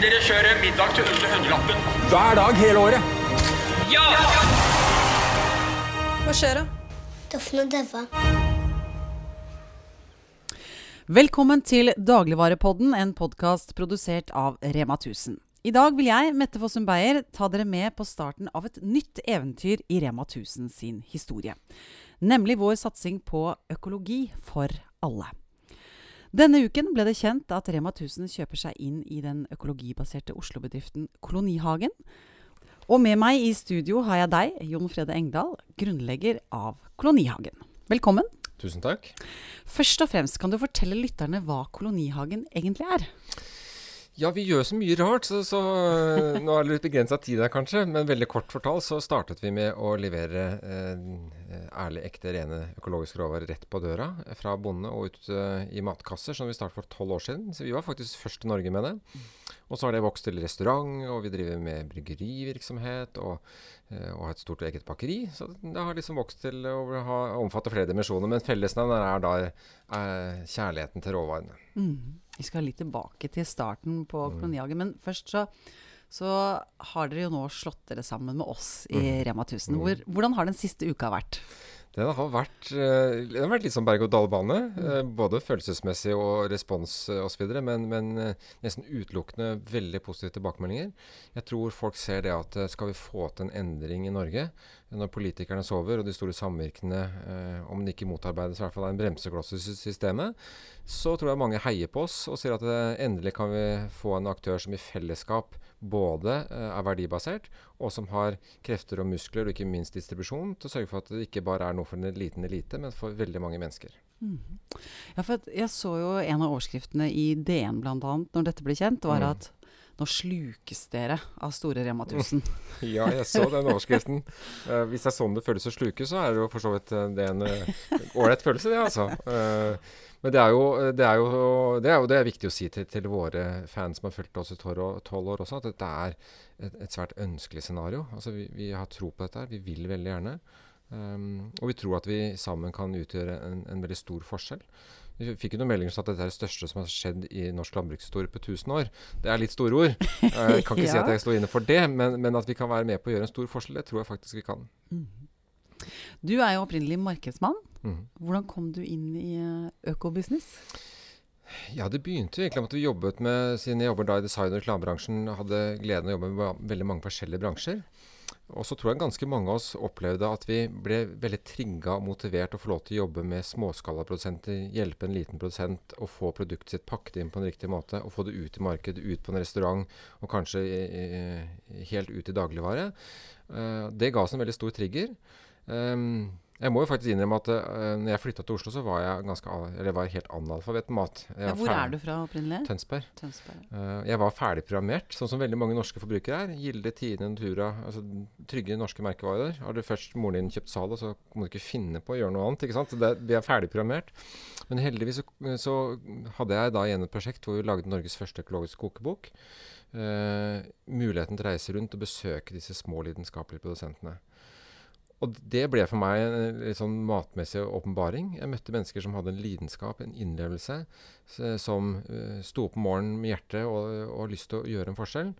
Dere kjører middag til under hundrelappen. Hver dag hele året. Ja! Hva skjer da? Doffen og Døva. Velkommen til Dagligvarepodden, en podkast produsert av Rema 1000. I dag vil jeg, Mette Fossum Beyer, ta dere med på starten av et nytt eventyr i Rema 1000 sin historie. Nemlig vår satsing på økologi for alle. Denne uken ble det kjent at Rema 1000 kjøper seg inn i den økologibaserte Oslo-bedriften Kolonihagen. Og med meg i studio har jeg deg, Jon Frede Engdahl, grunnlegger av Kolonihagen. Velkommen. Tusen takk. Først og fremst, kan du fortelle lytterne hva Kolonihagen egentlig er? Ja, vi gjør så mye rart, så, så øh, nå er det litt begrensa tid her kanskje. Men veldig kort fortalt så startet vi med å levere eh, ærlig, ekte, rene økologiske råvarer rett på døra. Fra bonde og ut eh, i matkasser, som vi startet for tolv år siden. Så vi var faktisk først i Norge med det. Og så har det vokst til restaurant, og vi driver med bryggerivirksomhet og, eh, og har et stort eget bakeri. Så det har liksom vokst til å omfatte flere dimensjoner. Men fellesnevnet er da er kjærligheten til råvarene. Mm. Vi skal litt tilbake til starten på Mm. Men først så, så har dere jo nå slått dere sammen med oss i Mm. Rema 1000. Hvor, hvordan har den siste uka vært? Den har vært, eh, den har vært litt som berg-og-dal-bane. Mm. eh, Både følelsesmessig og respons eh, osv. Men, men nesten utelukkende veldig positive tilbakemeldinger. Jeg tror folk ser det at skal vi få til en endring i Norge, når politikerne sover og de store samvirkene, om de ikke motarbeides, i hvert fall er en bremsekloss i systemet, så tror jeg mange heier på oss og sier at endelig kan vi få en aktør som i fellesskap både eh, er verdibasert, og som har krefter og muskler, og ikke minst distribusjon, til å sørge for at det ikke bare er noe for en liten elite, men for veldig mange mennesker. Ja, for jeg så jo en av overskriftene i DN bl.a. når dette ble kjent, var Mm. Nå slukes dere av store Rema 1000. Ja, jeg så den overskriften. Uh, hvis det er sånn det føles å sluke, så er det jo for så vidt eh, det en ålreit uh, følelse, det, altså. Uh, men det er, jo, det, er jo, det er jo det er viktig å si til, til våre fans som har fulgt oss i tolv år også, at dette er et, et svært ønskelig scenario. Altså, vi, vi har tro på dette her. Vi vil veldig gjerne. Um, og vi tror at vi sammen kan utgjøre en, en veldig stor forskjell. Vi fikk jo noen meldinger som at dette er det største som har skjedd i norsk landbrukshistorie på 1000 år. Det er litt store ord. Eh, Jeg kan ikke si at jeg står inne for det, men, men at vi kan være med på å gjøre en stor forskjell, det tror jeg faktisk vi kan. Du er jo opprinnelig markedsmann. Mm. Hvordan kom du inn i eh, økobusiness? Ja, det begynte egentlig med at vi jobbet med, siden jeg jobber da i design- og reklamebransjen, hadde gleden av å jobbe med veldig mange forskjellige bransjer. Og så tror jeg ganske mange av oss opplevde at vi ble veldig trigga og motivert å få lov til å jobbe med småskalaprodusenter, hjelpe en liten produsent å få produktet sitt pakket inn på en riktig måte, og få det ut i markedet, ut på en restaurant, og kanskje helt ut i dagligvare. Eh, det ga oss en veldig stor trigger. Um, jeg må jo faktisk innrømme at uh, når jeg flytta til Oslo, så var jeg ganske, eller var helt analfabet med mat. Jeg Ja, hvor er du fra opprinnelig? Tønsberg. Tønsberg. Uh, jeg var ferdig programmert, sånn som veldig mange norske forbrukere er. Gilde, Tine, Natura. Altså trygge norske merkevarer. Har du først moren din kjøpt Zalo, så må du ikke finne på å gjøre noe annet. ikke sant? Det, vi er ferdig programmert. Men heldigvis så, så hadde jeg da igjen et prosjekt hvor vi lagde Norges første økologiske kokebok. Uh, muligheten til å reise rundt og besøke disse små lidenskapelige produsentene. Og det ble for meg en litt sånn matmessig åpenbaring. Jeg møtte mennesker som hadde en lidenskap, en innlevelse, som uh, sto opp om morgenen med hjertet og, og lyst til å gjøre en forskjell.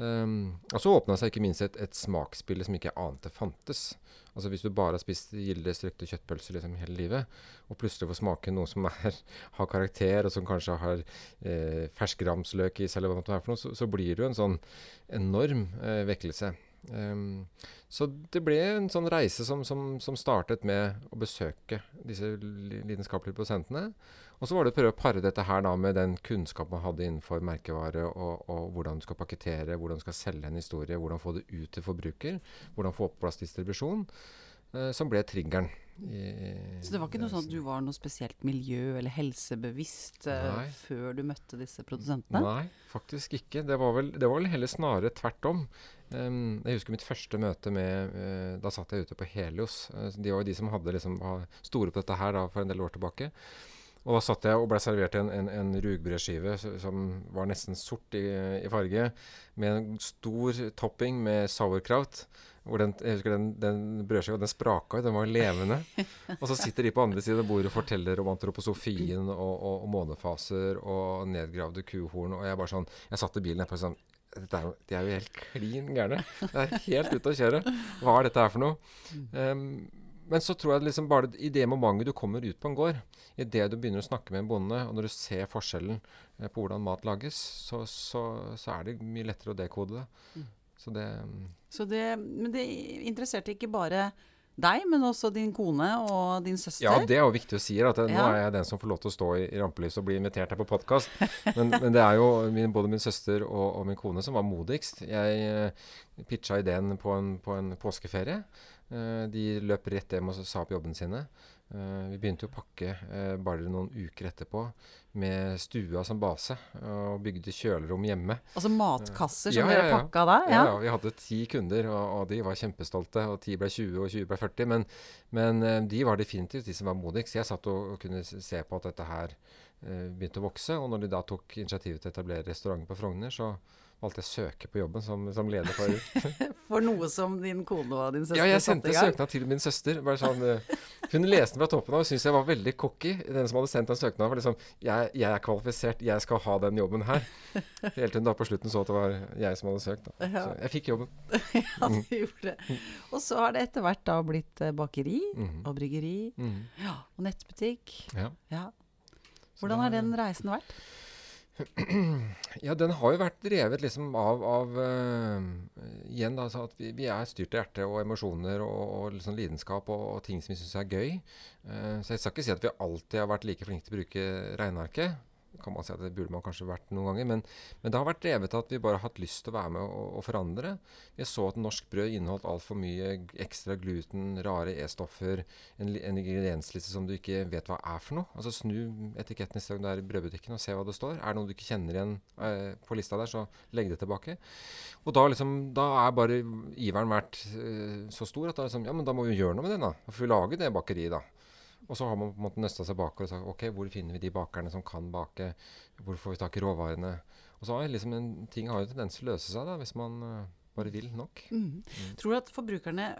Um, og så åpna seg ikke minst et, et smaksbilde som ikke jeg ante fantes. Altså Hvis du bare har spist Gilde strøkte kjøttpølser liksom hele livet, og plutselig får smake noe som er, har karakter, og som kanskje har eh, fersk ramsløk i seg, eller hva det er for noe, så, så blir det jo en sånn enorm eh, vekkelse. Um, så det ble en sånn reise som, som, som startet med å besøke disse lidenskapelige prosentene. Og så var det å prøve å pare dette her da med den kunnskapen man hadde innenfor merkevare, og, og hvordan du skal pakkettere, hvordan du skal selge en historie, hvordan få det ut til forbruker, hvordan få på plass distribusjon, som ble triggeren. Så det var ikke noe sånn at du var noe spesielt miljø- eller helsebevisst eh, Nei. før du møtte disse produsentene? Nei, faktisk ikke. Det var vel, det var vel heller snarere tvert om. Um, jeg husker mitt første møte med uh, Da satt jeg ute på Helios. Uh, de var jo de som hadde liksom, store på dette her da, for en del år tilbake. Og da satt jeg og ble servert en, en, en rugbrødskive som var nesten sort i, i farge, med en stor topping med sauerkraut. Hvor den, jeg husker den, den brødskiva den spraka, den var levende. Og så sitter de på andre siden av bordet og forteller om antroposofien og, og, og månefaser og nedgravde kuhorn. Og jeg bare sånn Jeg satt i bilen og sånn dette er De er jo helt klin gærne. Det er helt ute å kjøre. Hva er dette her for noe? Um, men så tror jeg liksom bare i det momentet du kommer ut på en gård, i det du begynner å snakke med en bonde, og når du ser forskjellen eh, på hvordan mat lages, så, så, så er det mye lettere å dekode det. Så det mm, Så det, men det interesserte ikke bare deg, men også din kone og din søster. Ja, det er jo viktig å si. At det, Nå er jeg den som får lov til å stå i, i rampelyset og bli invitert her på podkast. Men, men det er jo min, både min søster og, og min kone som var modigst. Jeg uh, pitcha ideen på en, på en påskeferie. Uh, de løp rett hjem og sa opp jobbene sine. Eh, vi begynte jo å pakke eh, bare noen uker etterpå med stua som base, og bygde kjølerom hjemme. Altså matkasser som Ja, ja, dere ja. pakka da? Ja, ja, vi hadde ti kunder, og, og de var kjempestolte. Og Ti ble 20, og 20 ble 40. Men, men eh, de var definitivt de som var modigst. Jeg satt og, og kunne se på at dette her eh, begynte å vokse. Og når de da tok initiativet til å etablere restaurant på Frogner, så valgte jeg å søke på jobben som, som leder for For noe som din kone og din søster Ja, jeg sendte søknad til min søster. Bare sånn, eh, hun leste den fra toppen av og syntes jeg var veldig cocky. Den som hadde sendt den søknaden, var liksom jeg, jeg er kvalifisert, jeg skal ha den jobben her. Helt til hun da på slutten så at det var jeg som hadde søkt. Da. Så jeg fikk jobben. Ja, du gjorde det. Og så har det etter hvert da blitt eh, bakeri Mhm. og bryggeri Mhm. ja, og nettbutikk. Ja. Ja. Hvordan har den reisen vært? Ja, den har jo vært drevet liksom av, av uh, Igjen da, at vi, vi er styrt av hjerte og emosjoner og, og liksom lidenskap og, og ting som vi syns er gøy. Uh, så jeg skal ikke si at vi alltid har vært like flinke til å bruke regnearket. Kan man si at Det burde man kanskje vært noen ganger. Men, men det har vært drevet av at vi bare har hatt lyst til å være med og, og forandre. Jeg så at norsk brød inneholdt altfor mye ekstra gluten, rare E-stoffer, en, en ingrediensliste som du ikke vet hva er for noe. Altså Snu etiketten i stedet du er i brødbutikken og se hva det står. Er det noe du ikke kjenner igjen eh, på lista der, så legg det tilbake. Og da, liksom, da er bare iveren vært eh, så stor at da, liksom, ja, men da må vi gjøre noe med det. da. Da vi lage det bakeriet, da. Og så har man på en måte nøsta seg bakover og sagt ok, hvor finner vi de bakerne som kan bake? Hvor får vi tak i råvarene? Og så har liksom en ting har jo tendens til å løse seg da, hvis man eh, bare vil nok. Mhm. Tror du at forbrukerne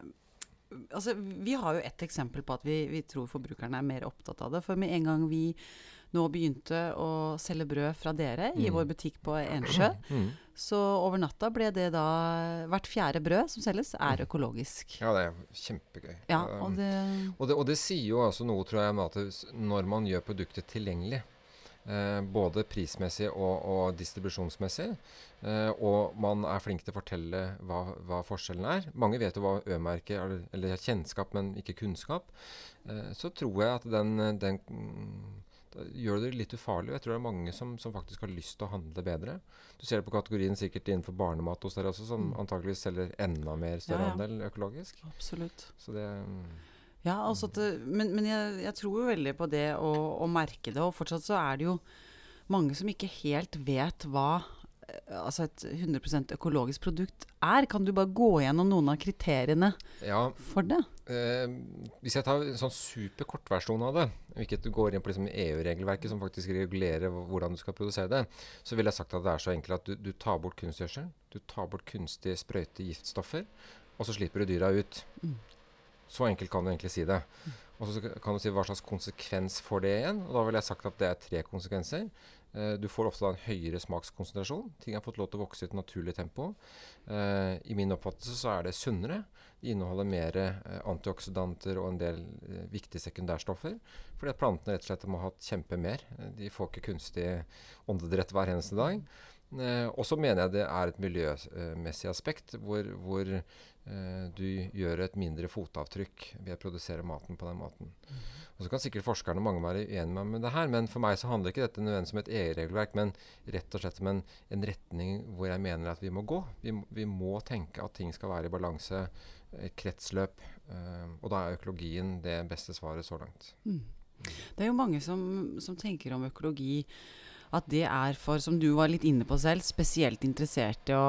Altså, Vi har jo ett eksempel på at vi, vi tror forbrukerne er mer opptatt av det. For med en gang vi nå begynte å selge brød fra dere i Mm. vår butikk på Ensjø, Mm. så over natta ble det da Hvert fjerde brød som selges, er økologisk. Ja, det er kjempegøy. Ja, Um, og det Og det, og det sier jo altså noe, tror jeg, med at når man gjør produktet tilgjengelig, eh, både prismessig og, og distribusjonsmessig, eh, og man er flink til å fortelle hva, hva forskjellen er Mange vet jo hva Ø-merket er, eller kjennskap, men ikke kunnskap. Eh, så tror jeg at den, den mm, da gjør det litt ufarlig. og Jeg tror det er mange som, som faktisk har lyst til å handle bedre. Du ser det på kategorien sikkert innenfor barnemat hos dere også, som Mm. antakeligvis selger enda mer større Ja, ja. andel økologisk. Absolutt. Så det mm, Ja, altså det, men, men jeg, jeg tror jo veldig på det å, å merke det, og fortsatt så er det jo mange som ikke helt vet hva eh, altså et 100% økologisk produkt er. Kan du bare gå gjennom noen av kriteriene Ja, for det? Eh, hvis jeg tar en sånn superkortversjon av det, og ikke går inn på liksom EU-regelverket som faktisk regulerer hvordan du skal produsere det, så ville jeg sagt at det er så enkelt at du, du tar bort kunstgjødsel, du tar bort kunstige sprøyte giftstoffer, og så slipper du dyra ut. Mm. Så enkelt kan du egentlig si det. Og så kan du si hva slags konsekvens får det igjen. Og da ville jeg sagt at det er tre konsekvenser. Eh, du får ofte en høyere smakskonsentrasjon. Ting har fått lov til å vokse i et naturlig tempo. Eh, I min oppfattelse så er det sunnere. Det inneholder mer eh, antioksidanter og en del eh, viktige sekundærstoffer. Fordi at plantene rett og slett må ha kjempe mer. De får ikke kunstig åndedrett hver eneste dag. Eh, og så mener jeg det er et miljømessig aspekt hvor, hvor eh, du gjør et mindre fotavtrykk ved å produsere maten på den måten. Og Så kan sikkert forskerne mange være uenige med meg med det her, men for meg så handler ikke dette nødvendigvis om et EU-regelverk, men rett og slett om en, en retning hvor jeg mener at vi må gå. Vi, vi må tenke at ting skal være i balanse, et kretsløp. eh, og da er økologien det beste svaret så langt. Det er jo mange som, som tenker om økologi at det er for, som du var litt inne på selv, spesielt interessert i å,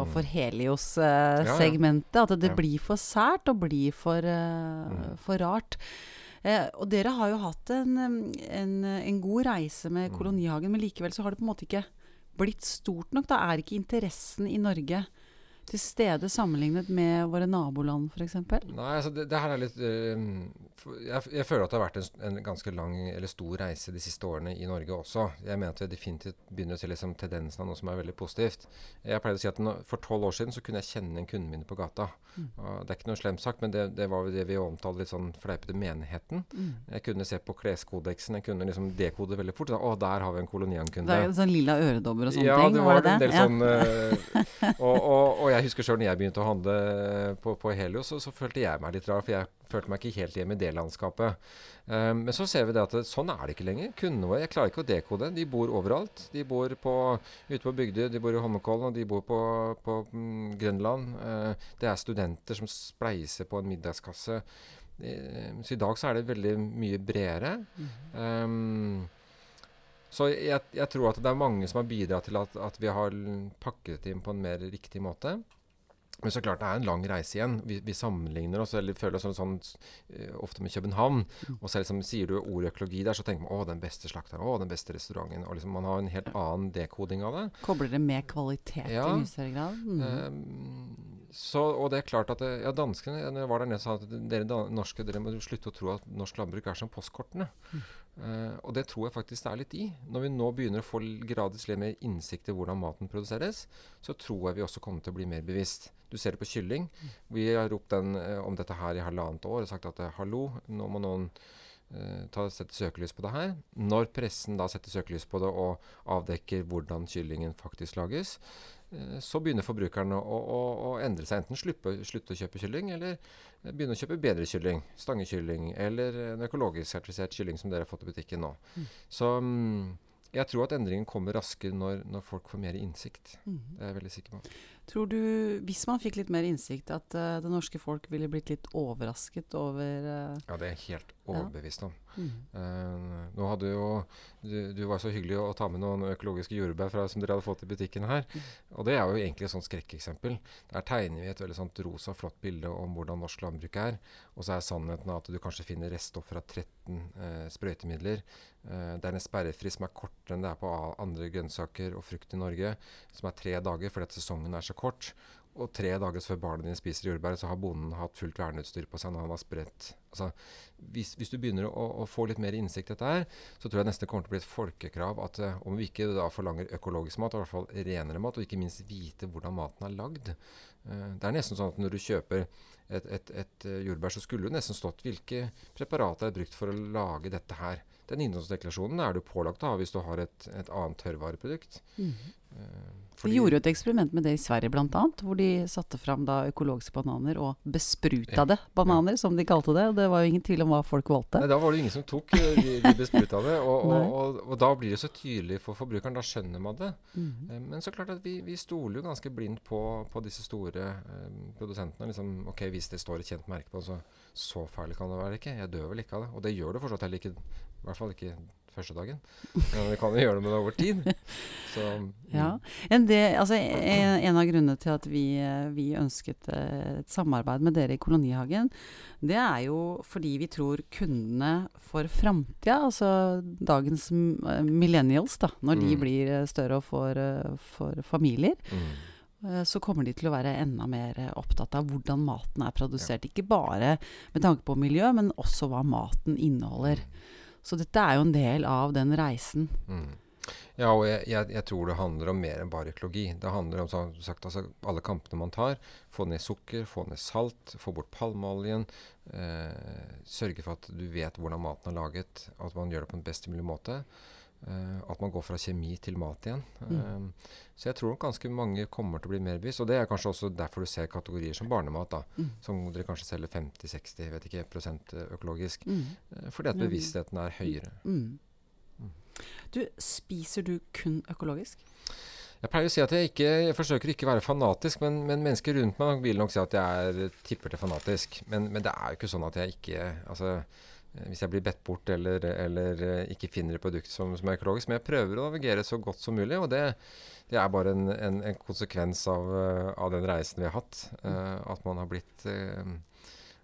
å Mm. for ja. Helios-segmentet. at det Ja. blir for sært og blir for, eh, Mm. for rart. Eh, og dere har jo hatt en, en, en god reise med Mm. kolonihagen, men likevel så har det på en måte ikke blitt stort nok. Da er ikke interessen i Norge til stede sammenlignet med våre naboland f.eks.? Nei, altså det, det her er litt uh, jeg, jeg føler at det har vært en, en ganske lang eller stor reise de siste årene i Norge også. Jeg mener at vi definitivt begynner å se liksom tendensen av noe som er veldig positivt. Jeg pleide å si at nå, For tolv år siden så kunne jeg kjenne en kunden min på gata. Og det er ikke noe slemt sagt, men det, det var jo det vi omtalte litt sånn fleipete menigheten. Jeg kunne se på kleskodeksen, jeg kunne liksom dekode veldig fort. Da, å, der har vi en Det er sånn lilla øredobber og sånne ja, ting? det var det en del Ja. sånn uh, og, og, og jeg husker sjøl når jeg begynte å handle på, på Helios, så, så følte jeg meg litt rar, for jeg følte meg ikke helt hjemme i det landskapet. Um, men så ser vi det at det, sånn er det ikke lenger. Kundene våre Jeg klarer ikke å dekode. De bor overalt. De bor på, ute på Bygdøy, de bor i Holmenkollen, og de bor på, på mm, Grønland. Uh, det er studenter som spleiser på en middagskasse. Eh, så i dag så er det veldig mye bredere. Um, så jeg, jeg tror at det er mange som har bidratt til at, at vi har pakket det inn på en mer riktig måte. Men så klart det er en lang reise igjen. Vi, vi sammenligner oss, eller føler oss sånn, sånn eh, ofte med København. Og så liksom, sier du ordet økologi der, så tenker man å, den beste slakteren, å, den beste restauranten. Og liksom, man har en helt annen dekoding av det. Kobler det med kvalitet Ja. i mye større grad? Mm. Um, så, og det er klart at ja, danskene når jeg var der nede, sa at dere norske dere må slutte å tro at norsk landbruk er som postkortene. Eh, og det tror jeg faktisk det er litt i. Når vi nå begynner å få gradvis mer innsikt i hvordan maten produseres, så tror jeg vi også kommer til å bli mer bevisst. Du ser det på kylling. Vi har ropt den, uh, om dette her i halvannet år og sagt at eh, hallo, nå må noen ta, sette søkelys på det her. Når pressen da setter søkelys på det og avdekker hvordan kyllingen faktisk lages, eh, så begynner forbrukerne å, å, å endre seg. Enten slutte, slutte å kjøpe kylling, eller eh, begynne å kjøpe bedre kylling. Stangekylling, eller en økologisk sertifisert kylling som dere har fått i butikken nå. Så mm, jeg tror at endringen kommer raskere når, når folk får mer innsikt. Mm. Det er jeg veldig sikker på. Tror du, hvis man fikk litt mer innsikt, at uh, det norske folk ville blitt litt overrasket over uh, Ja, det er helt. Overbevist om. mm. Uh, nå hadde jo du, du var så hyggelig å ta med noen økologiske jordbær fra, som dere hadde fått i butikken her. Og det er jo egentlig et sånt skrekkeksempel. Der tegner vi et veldig sånt rosa, flott bilde om hvordan norsk landbruk er. Og så er sannheten at du kanskje finner reststoff fra 13 uh, sprøytemidler. Uh, det er en sperrefri som er kortere enn det er på andre grønnsaker og frukt i Norge, som er tre dager fordi at sesongen er så kort. Og tre dager før barna dine spiser jordbær, så har bonden hatt fullt verneutstyr på seg når han har spredt. Altså, hvis, hvis du begynner å, å få litt mer innsikt i dette her, så tror jeg nesten det kommer til å bli et folkekrav at uh, om vi ikke da forlanger økologisk mat, i hvert fall renere mat, og ikke minst vite hvordan maten er lagd. uh, det er nesten sånn at når du kjøper et, et, et eh, jordbær, så skulle det nesten stått hvilke preparater er brukt for å lage dette her. Den innholdsdeklarasjonen er du pålagt å ha hvis du har et, et annet tørrvareprodukt. Mhm. Eh, De gjorde jo et eksperiment med det i Sverige bl.a., hvor de satte fram da økologiske bananer og besprutede bananer, som de kalte det. Og det var jo ingen tvil om hva folk valgte. Nei, da var det ingen som tok eh, de, de besprutede. Og, og, og, og da blir det så tydelig for forbrukeren. Da skjønner man det. Mm Men så klart at vi, vi stoler jo ganske blindt på, på disse store um, produsentene. Liksom, ok, Hvis det står et kjent merke på, så så farlig kan det være ikke. Jeg dør vel ikke av det. Og det gjør det fortsatt heller ikke. I hvert fall ikke første dagen. Men vi kan jo gjøre det med det over tid. Så, mm, Ja. En, del, altså, en, en av grunnene til at vi, vi ønsket eh, et samarbeid med dere i Kolonihagen, det er jo fordi vi tror kundene for framtida, altså dagens eh, millennials, da, når de Mm. blir eh, større og får, får familier, Mm. så kommer de til å være enda mer opptatt av hvordan maten er produsert. Ikke bare med tanke på miljø, men også hva maten inneholder. Så dette er jo en del av den reisen. Mm. Ja, og jeg, jeg, jeg tror det handler om mer enn bare økologi. Det handler om som sagt, altså, alle kampene man tar. Få ned sukker, få ned salt, få bort palmeoljen. Eh, sørge for at du vet hvordan maten er laget, at man gjør det på en best mulig måte. Eh, at man går fra kjemi til mat igjen. Eh, så jeg tror ganske mange kommer til å bli mer bevisst. Og det er kanskje også derfor du ser kategorier som barnemat, da, Mm. som dere kanskje selger 50-60 vet ikke, prosent eh, økologisk. Mm. Fordi at bevisstheten er høyere. Mm. Du, spiser du kun økologisk? Jeg pleier å si at jeg ikke jeg forsøker ikke å være fanatisk, men, men mennesker rundt meg vil nok si at jeg er tipper til fanatisk. Men, men det er jo ikke sånn at jeg ikke altså, Hvis jeg blir bedt bort eller, eller eh, ikke finner et produkt som, som er økologisk. Men jeg prøver å navigere så godt som mulig, og det, det er bare en, en, en konsekvens av, eh, av den reisen vi har hatt. Uh, at man har blitt uh,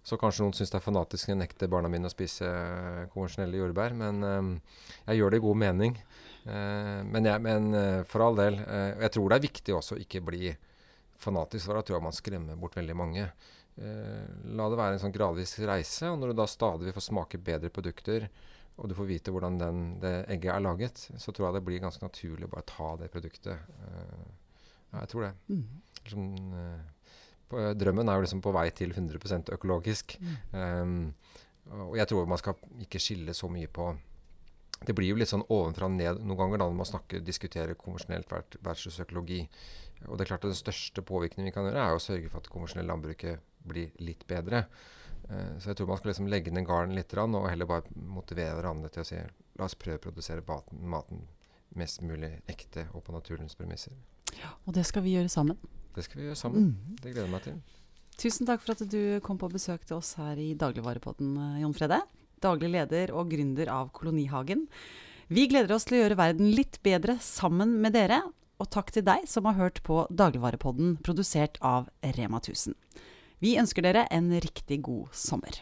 Så kanskje noen syns det er fanatisk å nekte barna mine å spise eh, konvensjonelle jordbær, men uh, jeg gjør det i god mening. Eh, men, jeg, men eh, for all del. eh, jeg tror det er viktig også å ikke bli fanatisk, for da tror jeg man skremmer bort veldig mange. Eh, la det være en sånn gradvis reise, og når du da stadig får smake bedre produkter, og du får vite hvordan den, det egget er laget, så tror jeg det blir ganske naturlig å bare ta det produktet. Eh, ja, jeg tror det. Mm. Sånn, eh, på, drømmen er jo liksom på vei til 100 økologisk. Um, og jeg tror man skal ikke skille så mye på Det blir jo litt sånn ovenfra og ned noen ganger da når man snakker, diskuterer konvensjonelt versus økologi. Og det er klart at Den største påvirkningen vi kan gjøre, er å sørge for at det konvensjonelle landbruket blir litt bedre. Uh, så jeg tror man skal liksom legge ned garden litt og heller bare motivere hverandre til å si la oss prøve å produsere maten, maten mest mulig ekte og på naturens premisser. Ja, Og det skal vi gjøre sammen. Det skal vi gjøre sammen. Mm. Det gleder jeg meg til. Tusen takk for at du kom på besøk til oss her i Dagligvarepodden, eh, Jon Frede. Daglig leder og gründer av Kolonihagen. Vi gleder oss til å gjøre verden litt bedre sammen med dere. Og takk til deg som har hørt på Dagligvarepodden produsert av Rema 1000. Vi ønsker dere en riktig god sommer.